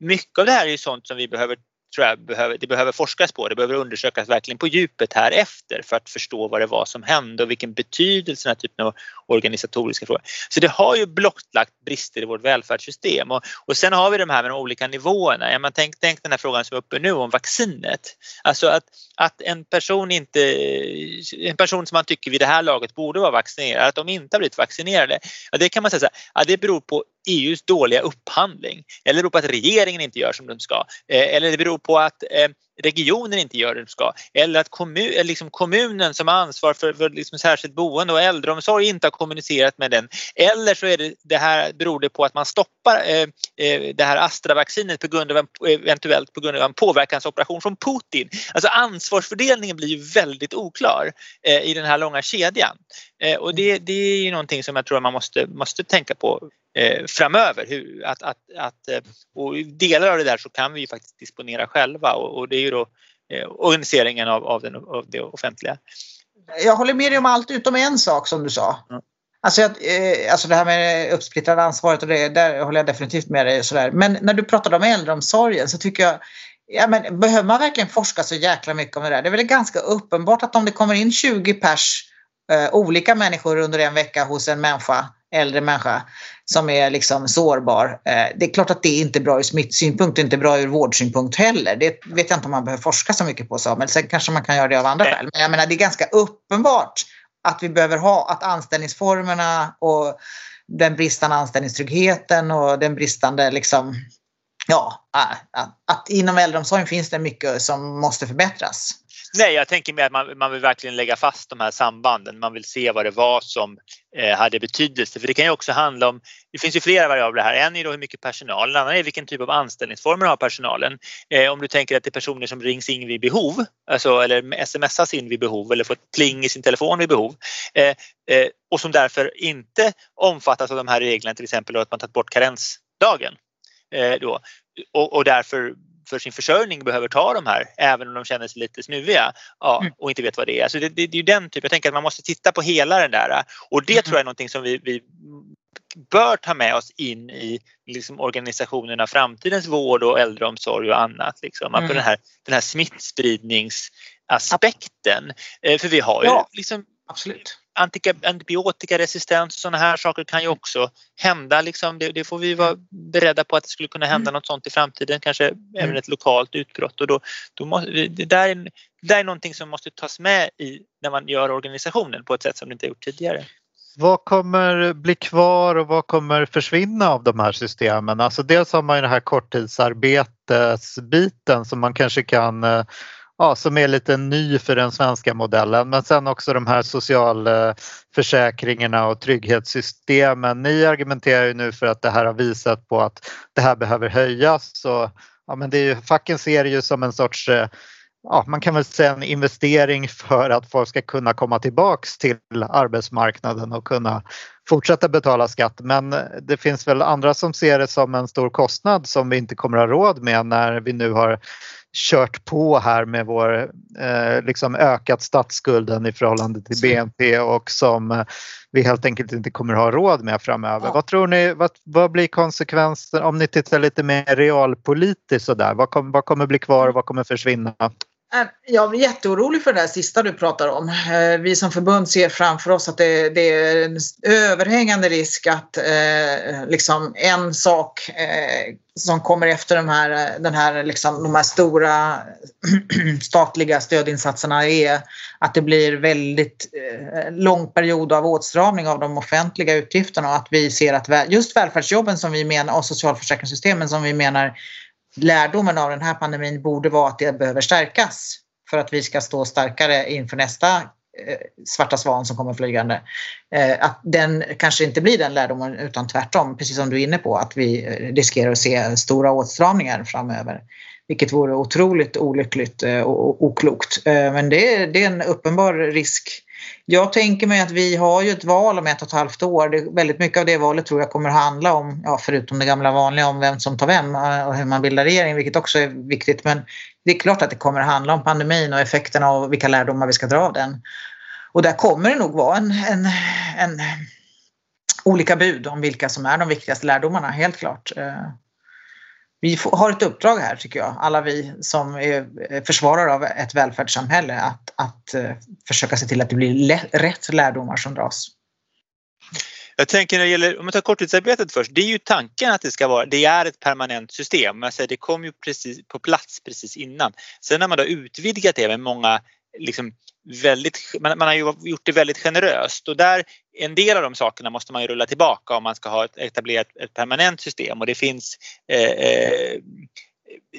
Mycket av det här är ju sånt som vi behöver tror jag behöver, det behöver forskas på, det behöver undersökas verkligen på djupet här efter för att förstå vad det var som hände och vilken betydelse den här typen av organisatoriska frågor. Så det har ju blottlagt brister i vårt välfärdssystem och, och sen har vi de här med de olika nivåerna. Ja, man tänk, tänk den här frågan som är uppe nu om vaccinet. Alltså att, att en person inte, en person som man tycker vid det här laget borde vara vaccinerad, att de inte har blivit vaccinerade. Ja, det kan man säga så här, ja, det beror på EUs dåliga upphandling eller det beror på att regeringen inte gör som de ska eh, eller det beror på att eh, regionen inte gör det de ska eller att kommun, eh, liksom kommunen som har ansvar för, för liksom särskilt boende och äldreomsorg inte har kommunicerat med den. Eller så är det, det här beror det på att man stoppar eh, det här Astra-vaccinet på grund av en, eventuellt på grund av en påverkansoperation från Putin. Alltså ansvarsfördelningen blir ju väldigt oklar eh, i den här långa kedjan. Eh, och det, det är ju någonting som jag tror man måste, måste tänka på framöver. Hur, att, att, att, eh, och delar av det där så kan vi faktiskt disponera själva och, och det är ju då eh, organiseringen av, av, den, av det offentliga. Jag håller med dig om allt utom en sak som du sa. Mm. Alltså, jag, eh, alltså det här med uppsplittrade ansvaret och det, där håller jag definitivt med dig. Sådär. Men när du pratade om äldreomsorgen så tycker jag Ja, men behöver man verkligen forska så jäkla mycket om det där? Det är väl ganska uppenbart att om det kommer in 20 pers eh, olika människor under en vecka hos en människa, äldre människa, som är liksom sårbar. Eh, det är klart att det inte är bra ur smittsynpunkt, inte bra ur vårdsynpunkt heller. Det vet jag inte om man behöver forska så mycket på, så, men sen kanske man kan göra det av andra skäl. Men jag menar, det är ganska uppenbart att vi behöver ha, att anställningsformerna och den bristande anställningstryggheten och den bristande liksom, ja, att, att inom äldreomsorgen finns det mycket som måste förbättras. Nej, jag tänker mer att man, man vill verkligen lägga fast de här sambanden. Man vill se vad det var som eh, hade betydelse. För det kan ju också handla om, det finns ju flera variabler här. En är då hur mycket personal, en annan är vilken typ av anställningsformer har personalen. Eh, om du tänker att det är personer som rings in vid behov, alltså, eller smsas in vid behov eller får ett pling i sin telefon vid behov. Eh, eh och som därför inte omfattas av de här reglerna, till exempel att man tagit bort karensdagen. Eh, då. Och, och därför för sin försörjning behöver ta de här även om de känner sig lite snuviga ja, mm. och inte vet vad det är. Alltså det, det, det är ju den typen, jag tänker att man måste titta på hela den där och det mm. tror jag är någonting som vi, vi bör ta med oss in i liksom, organisationerna framtidens vård och äldreomsorg och annat. Liksom. Mm. Den, här, den här smittspridningsaspekten. Eh, för vi har ju ja, liksom, absolut antibiotikaresistens och sådana här saker kan ju också hända. Liksom. Det, det, får vi vara beredda på att det skulle kunna hända mm. något sånt i framtiden, kanske mm. även ett lokalt utbrott. Och då, då måste, det, där är, det där är någonting som måste tas med i när man gör organisationen på ett sätt som det inte gjort tidigare. vad kommer bli kvar och vad kommer försvinna av de här systemen? Alltså dels har man ju den här korttidsarbetesbiten som man kanske kan eh, ja, som är lite ny för den svenska modellen men sen också de här socialförsäkringarna och trygghetssystemen. Ni argumenterar ju nu för att det här har visat på att det här behöver höjas och ja, men det är ju, facken ser det ju som en sorts eh, ja, man kan väl säga en investering för att folk ska kunna komma tillbaks till arbetsmarknaden och kunna fortsätta betala skatt. Men eh, det finns väl andra som ser det som en stor kostnad som vi inte kommer att ha råd med när vi nu har kört på här med vår eh, liksom ökat statsskulden i förhållande till BNP och som vi helt enkelt inte kommer ha råd med framöver. Ja. Vad tror ni, vad, vad blir konsekvensen om ni tittar lite mer realpolitiskt sådär? Vad, kom, vad kommer bli kvar och vad kommer försvinna? Äh, jag blir jätteorolig för det där sista du pratar om. Äh, vi som förbund ser framför oss att det, det är en överhängande risk att eh, liksom en sak eh, som kommer efter de här, den här, liksom, de här stora [CLEARS THROAT] statliga stödinsatserna är att det blir väldigt eh, lång period av åtstramning av de offentliga utgifterna och att vi ser att just välfärdsjobben som vi menar och socialförsäkringssystemen som vi menar lärdomen av den här pandemin borde vara att det behöver stärkas för att vi ska stå starkare inför nästa eh, svarta svan som kommer flygande. Eh, att den kanske inte blir den lärdomen utan tvärtom, precis som du är inne på, att vi eh, riskerar att se stora åtstramningar framöver. Vilket vore otroligt olyckligt och oklokt. Men det är, det är en uppenbar risk jag tänker mig att vi har ju ett val om ett och ett halvt år. Det, väldigt mycket av det valet tror jag kommer handla om, ja, förutom det gamla vanliga, om vem som tar vem eh, och hur man bildar regering, vilket också är viktigt. Men det är klart att det kommer handla om pandemin och effekterna och vilka lärdomar vi ska dra av den. Och där kommer det nog vara en, en, en olika bud om vilka som är de viktigaste lärdomarna, helt klart. Eh, vi har ett uppdrag här tycker jag, alla vi som är försvarare av ett välfärdssamhälle att, att eh, försöka se till att det blir rätt lärdomar som dras. Jag tänker när det gäller, om man tar korttidsarbetet först, det är ju tanken att det ska vara, det är ett permanent system. Jag säger, det kom ju precis på plats precis innan. Sen har man då utvidgat det med många liksom väldigt, man, man, har ju gjort det väldigt generöst och där en del av de sakerna måste man ju rulla tillbaka om man ska ha ett, etablerat ett permanent system och det finns eh, eh,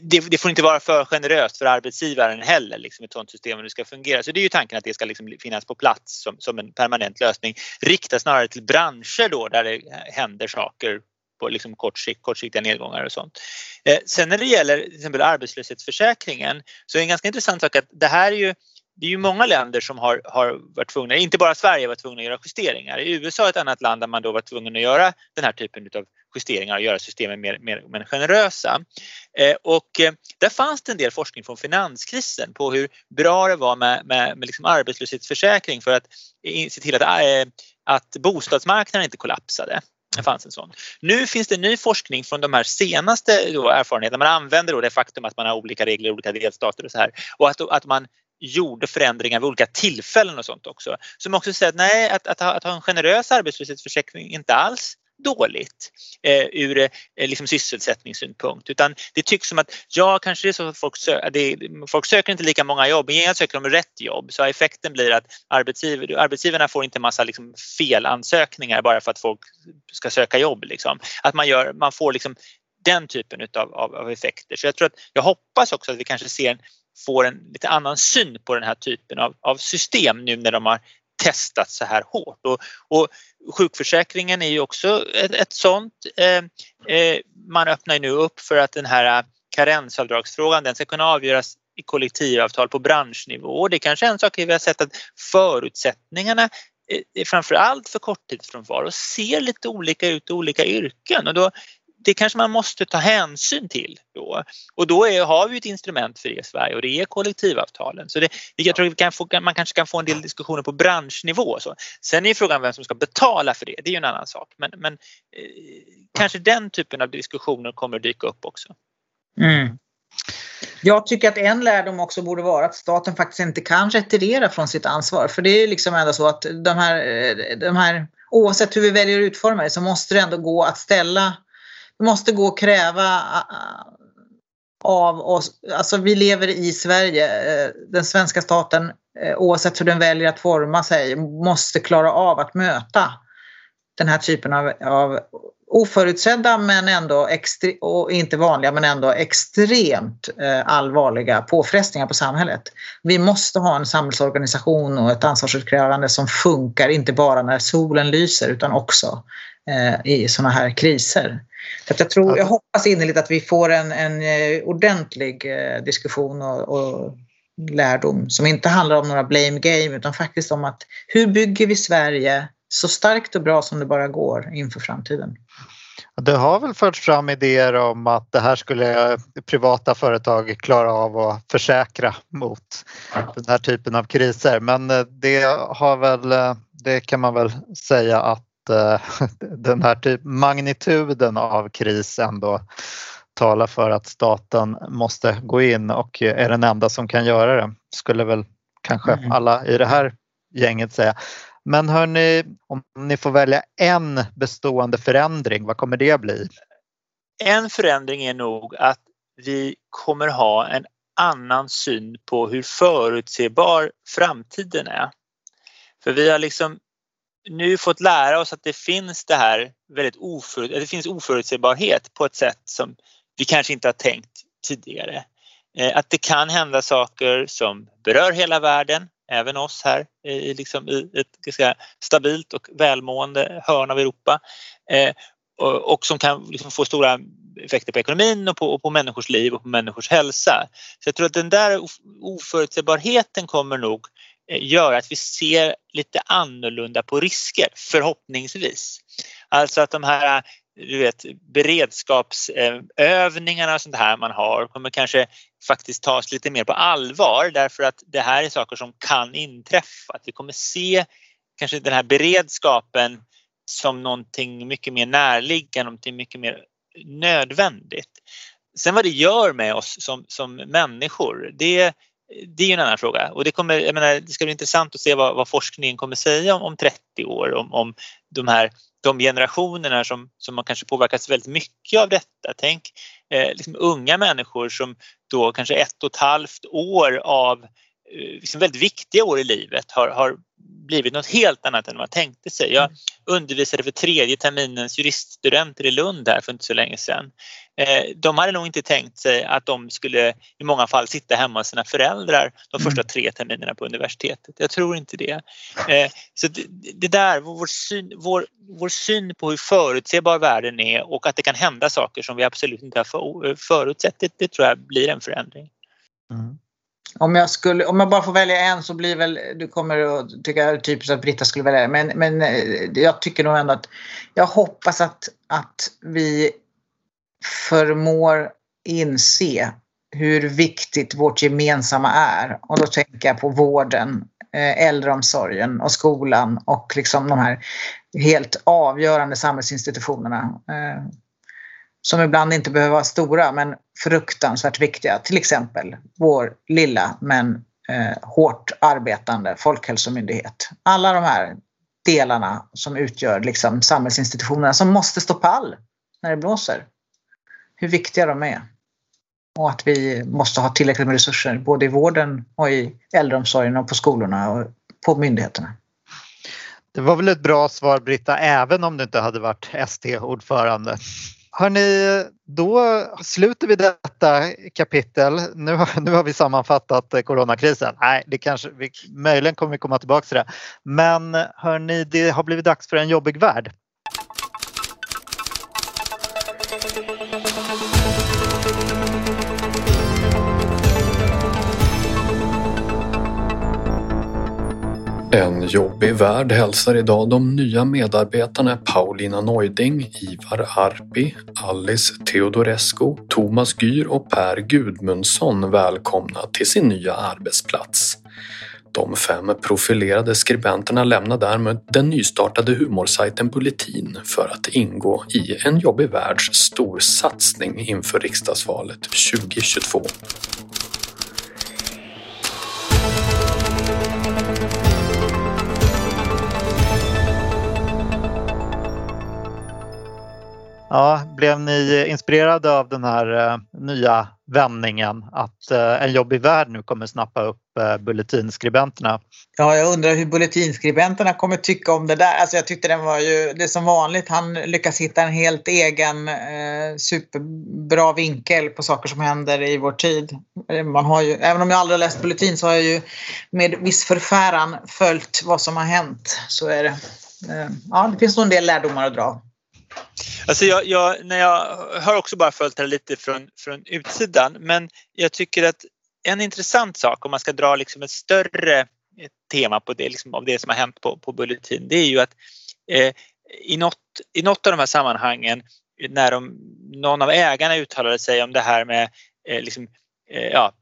det, det, får inte vara för generöst för arbetsgivaren heller, liksom ett sådant system, hur det ska fungera. Så det är ju tanken att det ska liksom finnas på plats som, som en permanent lösning. Rikta snarare till branscher då där det händer saker på liksom kort sikt, kortsiktiga nedgångar och sånt. Eh, sen när det gäller till exempel arbetslöshetsförsäkringen så är det en ganska intressant sak att det här är ju det är ju många länder som har, har varit tvungna, inte bara Sverige var tvungna att göra justeringar. I USA är ett annat land där man då var tvungen att göra den här typen av justeringar och göra systemen mer, mer, mer generösa. Eh, och eh, där fanns det en del forskning från finanskrisen på hur bra det var med, med, med liksom arbetslöshetsförsäkring för att se till att, eh, att bostadsmarknaden inte kollapsade. Det fanns en sån. Nu finns det ny forskning från de här senaste erfarenheterna. Man använder då det faktum att man har olika regler i olika delstater och så här och att, att man gjorde förändringar vid olika tillfällen och sånt också. Som också säger att nej, att, att, ha, att ha en generös arbetslöshetsförsäkring är inte alls dåligt eh, ur eh, liksom sysselsättningssynpunkt utan det tycks som att ja, kanske det är så att folk, sö det, folk söker inte lika många jobb, men söker de rätt jobb så effekten blir att arbetsgiv arbetsgivarna får inte massa liksom, felansökningar bara för att folk ska söka jobb. Liksom. Att man, gör, man får liksom den typen utav, av, av effekter. Så jag tror att jag hoppas också att vi kanske ser en får en lite annan syn på den här typen av, av system nu när de har testat så här hårt. Och, och sjukförsäkringen är ju också ett, ett sånt. Eh, eh, man öppnar nu upp för att den här eh, karensavdragsfrågan den ska kunna avgöras i kollektivavtal på branschnivå. Och det är kanske är en sak vi har sett att förutsättningarna eh, framförallt för korttidsfrånvaro ser lite olika ut i olika yrken och då det kanske man måste ta hänsyn till då. Och då är, har vi ett instrument för det i Sverige och det är kollektivavtalen. Så det, jag tror att få, man kanske kan få en del diskussioner på branschnivå. Så. Sen är frågan vem som ska betala för det, det är ju en annan sak. Men, men eh, kanske den typen av diskussioner kommer att dyka upp också. Mm. Jag tycker att en lärdom också borde vara att staten faktiskt inte kan retirera från sitt ansvar. För det är liksom ändå så att de här, eh, de här oavsett hur vi väljer att utforma det så måste det ändå gå att ställa det måste gå att kräva av oss, alltså vi lever i Sverige, eh, den svenska staten eh, oavsett hur den väljer att forma sig måste klara av att möta den här typen av, av oförutsedda men ändå extre- och inte vanliga men ändå extremt eh, allvarliga påfrestningar på samhället. Vi måste ha en samhällsorganisation och ett ansvarsutkrävande som funkar inte bara när solen lyser utan också i sådana här kriser. Så jag, tror, jag hoppas innerligt att vi får en, en eh, ordentlig eh, diskussion och, och lärdom som inte handlar om några blame game utan faktiskt om att hur bygger vi Sverige så starkt och bra som det bara går inför framtiden. Det har väl förts fram idéer om att det här skulle privata företag klara av att försäkra mot den här typen av kriser men det har väl, det kan man väl säga att eh, [LAUGHS] den här typ, magnituden av kris ändå talar för att staten måste gå in och är den enda som kan göra det. Skulle väl kanske mm. alla i det här gänget säga. Men hörni, om ni får välja en bestående förändring, vad kommer det bli? En förändring är nog att vi kommer ha en annan syn på hur förutsebar framtiden är. För vi har liksom nu fått lära oss att det finns det här väldigt oför, det finns oförutsägbarhet på ett sätt som vi kanske inte har tänkt tidigare. Eh, att det kan hända saker som berör hela världen, även oss här eh, i, liksom, i ett ganska stabilt och välmående hörn av Europa eh, och, och, som kan liksom få stora effekter på ekonomin och på, och på människors liv och på människors hälsa. Så jag tror att den där oförutsägbarheten kommer nog Eh, gör att vi ser lite annorlunda på risker, förhoppningsvis. Alltså att de här du vet, beredskapsövningarna och sånt här man har kommer kanske faktiskt tas lite mer på allvar därför att det här är saker som kan inträffa. Att vi kommer se kanske den här beredskapen som någonting mycket mer närliggande, någonting mycket mer nödvändigt. Sen vad det gör med oss som, som människor, det, det är ju en annan fråga och det, kommer, jag menar, det ska bli intressant att se vad, vad forskningen kommer säga om, om 30 år om, om de här de generationerna som, som har kanske påverkats väldigt mycket av detta. Tänk eh, liksom unga människor som då kanske ett och ett halvt år av liksom väldigt viktiga år i livet har, har blivit något helt annat än man tänkte sig. Jag undervisade för tredje terminens juriststudenter i Lund här för inte så länge sedan. Eh, de hade nog inte tänkt sig att de skulle i många fall sitta hemma hos sina föräldrar de första mm. tre terminerna på universitetet. Jag tror inte det. Eh, så det, det där, vår syn, vår, vår syn på hur förutsebar världen är och att det kan hända saker som vi absolut inte har förutsett, det, det tror jag blir en förändring. Mm. Om jag, skulle, om jag bara får välja en så blir väl, du kommer att tycka typiskt att Britta skulle välja det, men, men eh, jag tycker nog ändå att jag hoppas att, att vi förmår inse hur viktigt vårt gemensamma är. Och då tänker jag på vården, eh, äldreomsorgen och skolan och liksom de här helt avgörande samhällsinstitutionerna. Eh, som ibland inte behöver vara stora men fruktansvärt viktiga. Till exempel vår lilla men eh, hårt arbetande folkhälsomyndighet. Alla de här delarna som utgör liksom samhällsinstitutionerna som måste stå pall när det blåser. Hur viktiga de är. Och att vi måste ha tillräckligt med resurser både i vården och i äldreomsorgen och på skolorna och på myndigheterna. Det var väl ett bra svar Britta, även om du inte hade varit ST-ordförande. Hörni, då sluter vi detta kapitel. Nu har, nu har vi sammanfattat coronakrisen. Nej, det kanske, vi, möjligen kommer vi komma tillbaka till det. Men hörni, det har blivit dags för en jobbig värld. En jobbig värld hälsar idag de nya medarbetarna Paulina Neuding, Ivar Arpi, Alice Teodorescu, Thomas Gyr och Per Gudmundsson välkomna till sin nya arbetsplats. De fem profilerade skribenterna lämnar därmed den nystartade humorsajten Bulletin för att ingå i En jobbig världs storsatsning inför riksdagsvalet 2022. Ja, blev ni inspirerade av den här eh, nya vändningen att eh, En jobbig värld nu kommer snappa upp eh, bulletinskribenterna? Ja, jag undrar hur bulletinskribenterna kommer tycka om det där. Alltså jag tyckte den var ju, det är som vanligt, han lyckas hitta en helt egen eh, superbra vinkel på saker som händer i vår tid. Man har ju, även om jag aldrig har läst Bulletin så har jag ju med viss förfäran följt vad som har hänt. Så är det. Eh, ja, det finns nog en del lärdomar att dra. Alltså jag, jag, när jag har också bara följt det lite från, från utsidan men jag tycker att en intressant sak om man ska dra liksom ett större tema på det, liksom, av det som har hänt på, på Bulletin det är ju att eh, i, något, i något av de här sammanhangen när de, någon av ägarna uttalade sig om det här med eh, liksom, Eh, ja,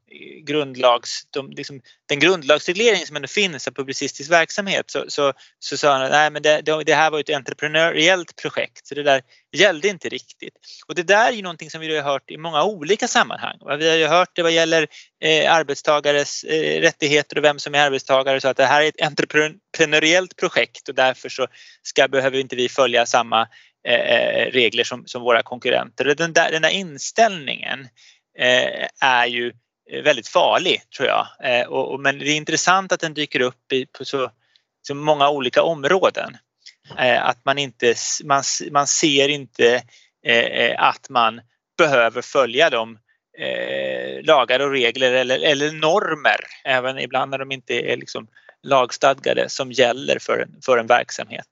grundlags, de, liksom, den grundlagsreglering som ändå finns av publicistisk verksamhet så, så, så sa han att det, det, här var ett entreprenöriellt projekt så det där gällde inte riktigt. Och det där är ju någonting som vi har hört i många olika sammanhang. Vi har ju hört det vad gäller eh, arbetstagares eh, rättigheter och vem som är arbetstagare så att det här är ett entreprenöriellt projekt och därför så ska, behöver inte vi följa samma eh, eh, regler som, som våra konkurrenter. Den där, den där inställningen Eh, är ju eh, väldigt farlig tror jag. Eh, och, och, men det är intressant att den dyker upp i, på så, så många olika områden. Eh, att man inte, man, man ser inte eh, eh, att man behöver följa de eh, lagar och regler eller, eller normer, även ibland när de inte är liksom lagstadgade, som gäller för en, för en verksamhet.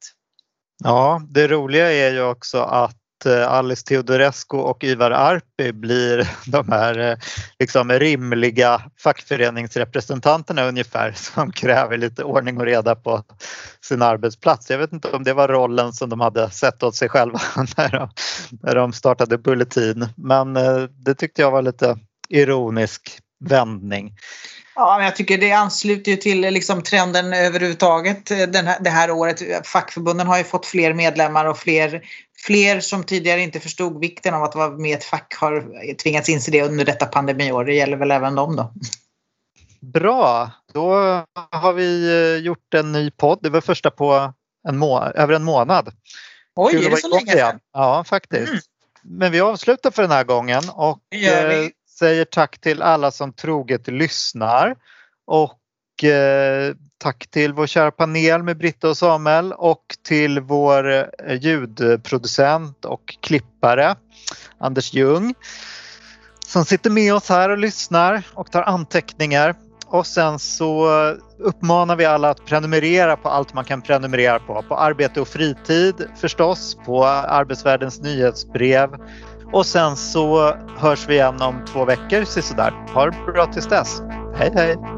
Ja, det roliga är ju också att Eh, Alice Teodorescu och Ivar Arpi blir [LAUGHS] de här eh, liksom rimliga fackföreningsrepresentanterna ungefär [LAUGHS] som kräver lite ordning och reda på sin arbetsplats. Jag vet inte om det var rollen som de hade sett åt sig själva [LAUGHS] när de, när de startade Bulletin men eh, det tyckte jag var lite ironisk vändning. Ja, men jag tycker det ansluter ju till liksom trenden överhuvudtaget den här, det här året. Fackförbunden har ju fått fler medlemmar och fler fler som tidigare inte förstod vikten av att vara med i ett fack har tvingats inse det under detta pandemiår. Det gäller väl även dem då. Bra, då har vi eh, gjort en ny podd. Det var första på en över en månad. Oj, Kul är det så länge sedan? Ja, faktiskt. Mm. Men vi avslutar för den här gången och eh, säger tack till alla som troget lyssnar. Och Eh, tack till vår kära panel med Britta och Samuel och till vår eh, ljudproducent och klippare Anders Ljung som sitter med oss här och lyssnar och tar anteckningar. Och sen så uppmanar vi alla att prenumerera på allt man kan prenumerera på. På Arbete och fritid förstås, på Arbetsvärldens nyhetsbrev och sen så hörs vi igen om två veckor sådär. Ha det bra tills dess. Hej hej!